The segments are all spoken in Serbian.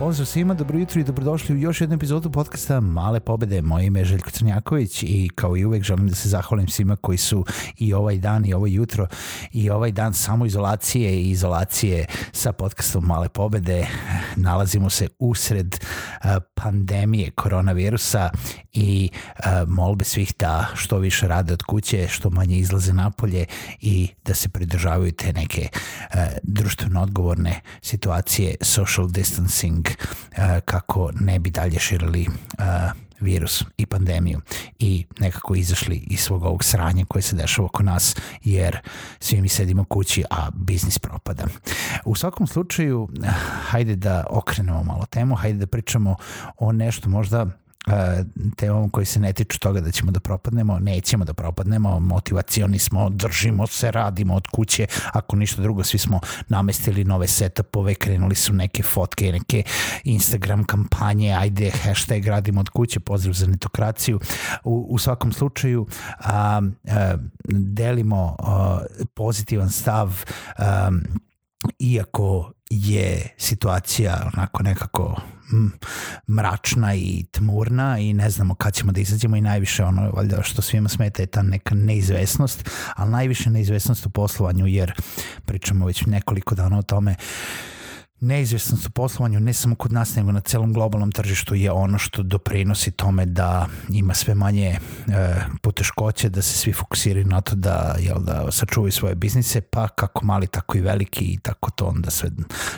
Pozdrav svima, dobro jutro i dobrodošli u još jednu epizodu podcasta Male pobede. Moje ime je Željko Crnjaković i kao i uvek želim da se zahvalim svima koji su i ovaj dan i ovo jutro i ovaj dan samo izolacije i izolacije sa podcastom Male pobede. Nalazimo se usred uh, pandemije koronavirusa i uh, molbe svih da što više rade od kuće, što manje izlaze napolje i da se pridržavaju te neke uh, društveno odgovorne situacije, social distancing, uh, kako ne bi dalje širili uh, virus i pandemiju i nekako izašli iz svog ovog sranja koje se dešava oko nas jer svi mi sedimo kući, a biznis propada. U svakom slučaju, hajde da okrenemo malo temu, hajde da pričamo o nešto možda temom koji se ne tiču toga da ćemo da propadnemo, nećemo da propadnemo, motivacioni smo, držimo se, radimo od kuće, ako ništa drugo, svi smo namestili nove setupove, krenuli su neke fotke, neke Instagram kampanje, ajde, hashtag radimo od kuće, pozdrav za netokraciju. U, u svakom slučaju a, a, delimo a, pozitivan stav a, iako je situacija onako nekako mračna i tmurna i ne znamo kad ćemo da izađemo i najviše ono valjda što svima smeta je ta neka neizvesnost, ali najviše neizvesnost u poslovanju jer pričamo već nekoliko dana o tome neizvestnost u poslovanju ne samo kod nas nego na celom globalnom tržištu je ono što doprinosi tome da ima sve manje e, poteškoće da se svi fokusiraju na to da jel da sačuvaju svoje biznise pa kako mali tako i veliki i tako to onda sve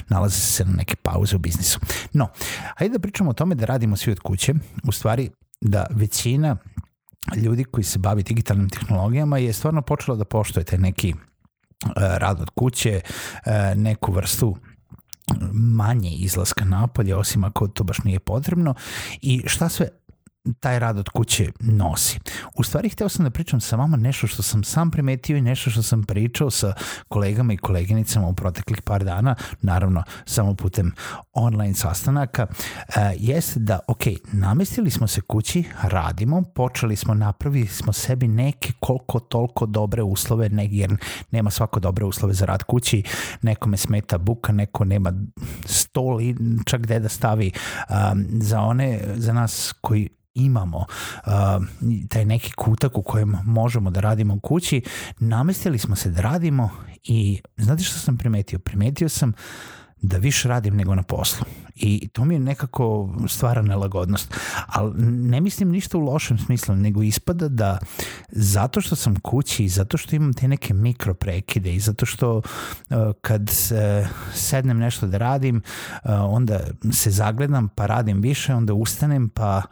nalazi se na neke pauze u biznisu. No, hajde da pričamo o tome da radimo svi od kuće. U stvari da većina ljudi koji se bavi digitalnim tehnologijama je stvarno počela da poštuje taj neki e, rad od kuće, e, neku vrstu manje izlaska napolje, osim ako to baš nije potrebno. I šta sve taj rad od kuće nosi. U stvari hteo sam da pričam sa vama nešto što sam sam primetio i nešto što sam pričao sa kolegama i koleginicama u proteklih par dana, naravno samo putem online sastanaka, uh, jeste da, ok, namestili smo se kući, radimo, počeli smo, napravili smo sebi neke koliko toliko dobre uslove, ne, jer nema svako dobre uslove za rad kući, nekome smeta buka, neko nema stol i čak gde da stavi um, za one, za nas koji imamo uh, taj neki kutak u kojem možemo da radimo u kući, namestili smo se da radimo i znate što sam primetio? Primetio sam da više radim nego na poslu. I to mi je nekako stvara nelagodnost. Ali ne mislim ništa u lošem smislu, nego ispada da zato što sam kući i zato što imam te neke mikro prekide i zato što uh, kad uh, sednem nešto da radim, uh, onda se zagledam pa radim više, onda ustanem pa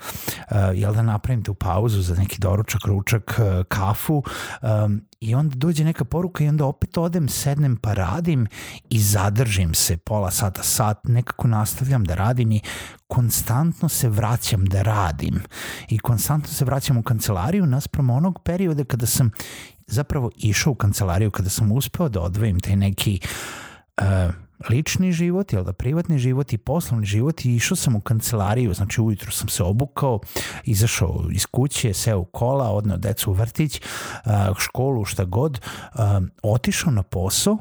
uh, jel da napravim tu pauzu za neki doručak, ručak, kafu um, i onda dođe neka poruka i onda opet odem, sednem pa radim i zadržim se pola sata, sat, nekako nastavljam da radim i konstantno se vraćam da radim. I konstantno se vraćam u kancelariju naspram onog perioda kada sam zapravo išao u kancelariju, kada sam uspeo da odvojim taj neki uh, lični život, jel da privatni život i poslovni život i išao sam u kancelariju, znači ujutru sam se obukao, izašao iz kuće, seo u kola, odneo decu u vrtić, školu, šta god, otišao na posao,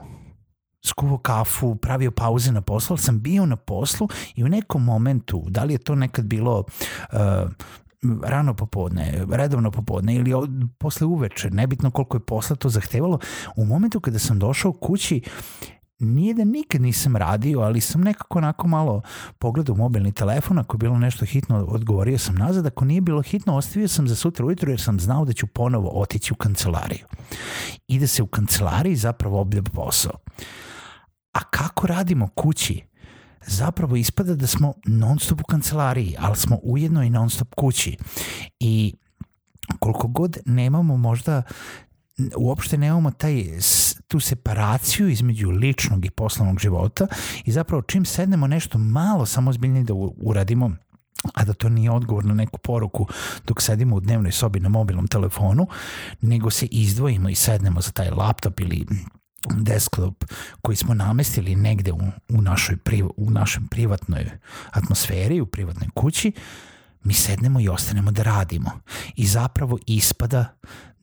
skuvao kafu, pravio pauze na poslu, ali sam bio na poslu i u nekom momentu, da li je to nekad bilo uh, rano popodne, redovno popodne ili od, posle uveče, nebitno koliko je posla to zahtevalo, u momentu kada sam došao kući, nije da nikad nisam radio, ali sam nekako onako malo pogledao mobilni telefon, ako je bilo nešto hitno, odgovorio sam nazad, ako nije bilo hitno, ostavio sam za sutra ujutro jer sam znao da ću ponovo otići u kancelariju. I da se u kancelariji zapravo obljuba posao. A kako radimo kući? Zapravo ispada da smo non stop u kancelariji, ali smo ujedno i non stop kući. I koliko god nemamo možda uopšte nemamo taj, tu separaciju između ličnog i poslovnog života i zapravo čim sednemo nešto malo samo zbiljnije da uradimo, a da to nije odgovor na neku poruku dok sedimo u dnevnoj sobi na mobilnom telefonu, nego se izdvojimo i sednemo za taj laptop ili desktop koji smo namestili negde u, u, našoj, u našem privatnoj atmosferi, u privatnoj kući, mi sednemo i ostanemo da radimo. I zapravo ispada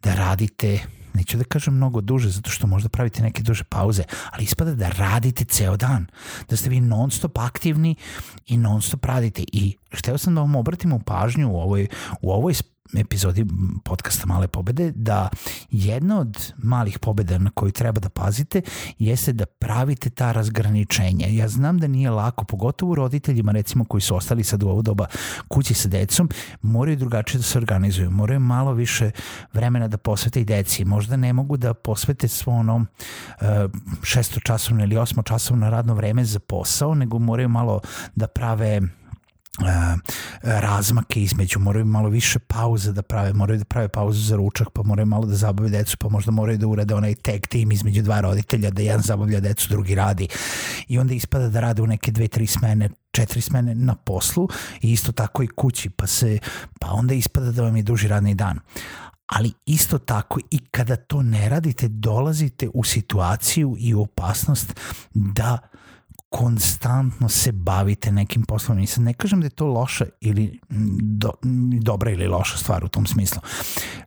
da radite neću da kažem mnogo duže, zato što možda pravite neke duže pauze, ali ispada da radite ceo dan, da ste vi non stop aktivni i non stop radite. I hteo sam da vam obratimo pažnju u ovoj, u ovoj epizodi podcasta Male pobede da jedna od malih pobeda na koju treba da pazite jeste da pravite ta razgraničenja. Ja znam da nije lako, pogotovo roditeljima recimo koji su ostali sad u ovo doba kući sa decom, moraju drugačije da se organizuju, moraju malo više vremena da posvete i deci. Možda ne mogu da posvete svo ono uh, šesto časovno ili osmo časovno radno vreme za posao, nego moraju malo da prave razmake između, moraju malo više pauze da prave, moraju da prave pauzu za ručak, pa moraju malo da zabave decu, pa možda moraju da urade onaj tag team između dva roditelja, da jedan zabavlja decu, drugi radi. I onda ispada da rade u neke dve, tri smene, četiri smene na poslu i isto tako i kući, pa se, pa onda ispada da vam je duži radni dan ali isto tako i kada to ne radite dolazite u situaciju i u opasnost da konstantno se bavite nekim poslom. I sad ne kažem da je to loša ili do, dobra ili loša stvar u tom smislu.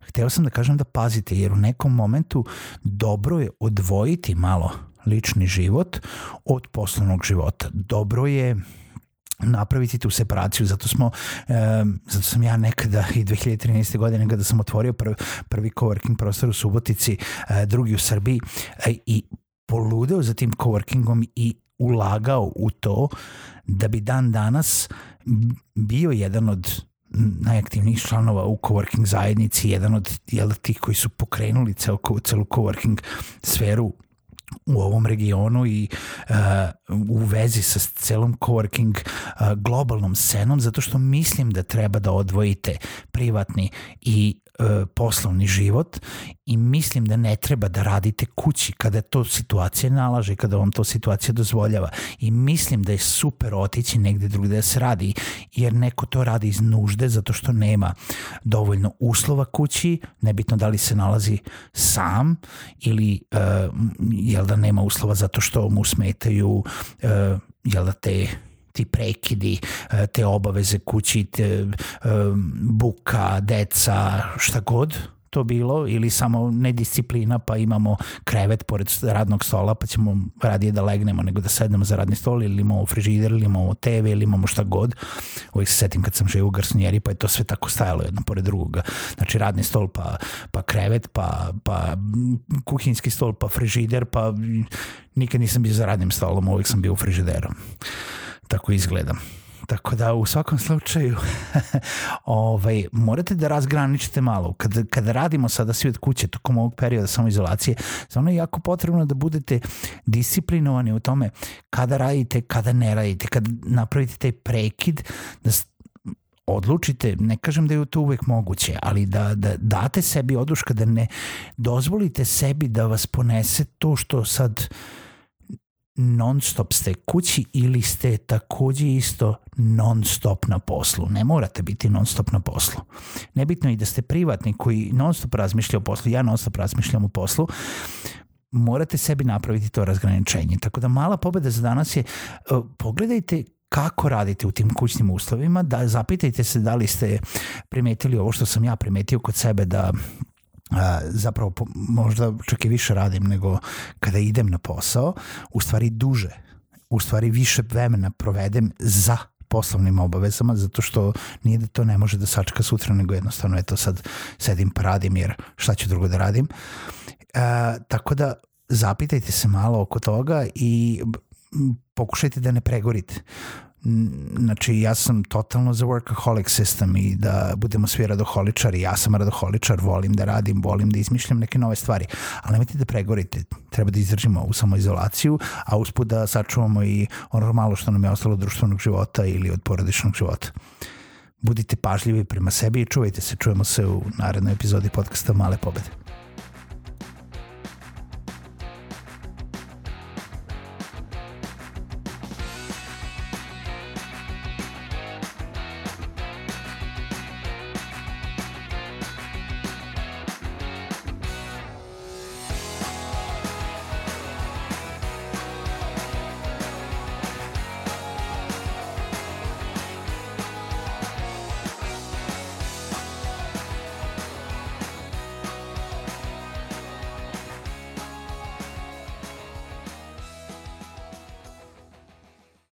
Hteo sam da kažem da pazite, jer u nekom momentu dobro je odvojiti malo lični život od poslovnog života. Dobro je napraviti tu separaciju, zato smo e, zato sam ja nekada i 2013. godine kada sam otvorio prvi, prvi coworking prostor u Subotici, e, drugi u Srbiji e, i poludeo za tim coworkingom i ulagao u to da bi dan danas bio jedan od najaktivnijih članova u coworking zajednici, jedan od jel, tih koji su pokrenuli celu, celu coworking sferu u ovom regionu i uh, u vezi sa celom coworking uh, globalnom scenom zato što mislim da treba da odvojite privatni i poslovni život i mislim da ne treba da radite kući kada to situacija nalaže, kada vam to situacija dozvoljava. I mislim da je super otići negde drugde da se radi jer neko to radi iz nužde zato što nema dovoljno uslova kući, nebitno da li se nalazi sam ili uh, jel da nema uslova zato što mu smetaju uh, jel da te ti prekidi, e, te obaveze kući, te, e, buka, deca, šta god to bilo ili samo nedisciplina pa imamo krevet pored radnog stola pa ćemo radije da legnemo nego da sednemo za radni stol ili imamo frižider ili imamo TV ili imamo šta god. Uvijek se setim kad sam živio u Garsonjeri pa je to sve tako stajalo jedno pored drugoga. Znači radni stol pa, pa krevet pa, pa kuhinski stol pa frižider pa nikad nisam bio za radnim stolom uvijek sam bio u frižideru tako izgleda. Tako da u svakom slučaju ovaj, morate da razgraničite malo. Kada, kada radimo sada svi od kuće tokom ovog perioda samoizolacije, samo je jako potrebno da budete disciplinovani u tome kada radite, kada ne radite, kada napravite taj prekid, da odlučite, ne kažem da je to uvek moguće, ali da, da date sebi oduška, da ne dozvolite sebi da vas ponese to što sad uh, non stop ste kući ili ste takođe isto non stop na poslu. Ne morate biti non stop na poslu. Nebitno i da ste privatni koji non stop razmišlja o poslu, ja non stop razmišljam o poslu, morate sebi napraviti to razgraničenje. Tako da mala pobeda za danas je uh, pogledajte kako radite u tim kućnim uslovima, da zapitajte se da li ste primetili ovo što sam ja primetio kod sebe da a, zapravo možda čak i više radim nego kada idem na posao, u stvari duže, u stvari više vremena provedem za poslovnim obavezama, zato što nije da to ne može da sačka sutra, nego jednostavno eto sad sedim pa radim jer šta ću drugo da radim. A, tako da zapitajte se malo oko toga i pokušajte da ne pregorite. Znači ja sam totalno za workaholic system i da budemo svi radoholičari, ja sam radoholičar, volim da radim, volim da izmišljam neke nove stvari, ali nemojte da pregorite, treba da izdržimo u samoizolaciju, a uspud da sačuvamo i ono malo što nam je ostalo od društvenog života ili od porodičnog života. Budite pažljivi prema sebi i čuvajte se, čujemo se u narednoj epizodi podcasta Male pobede.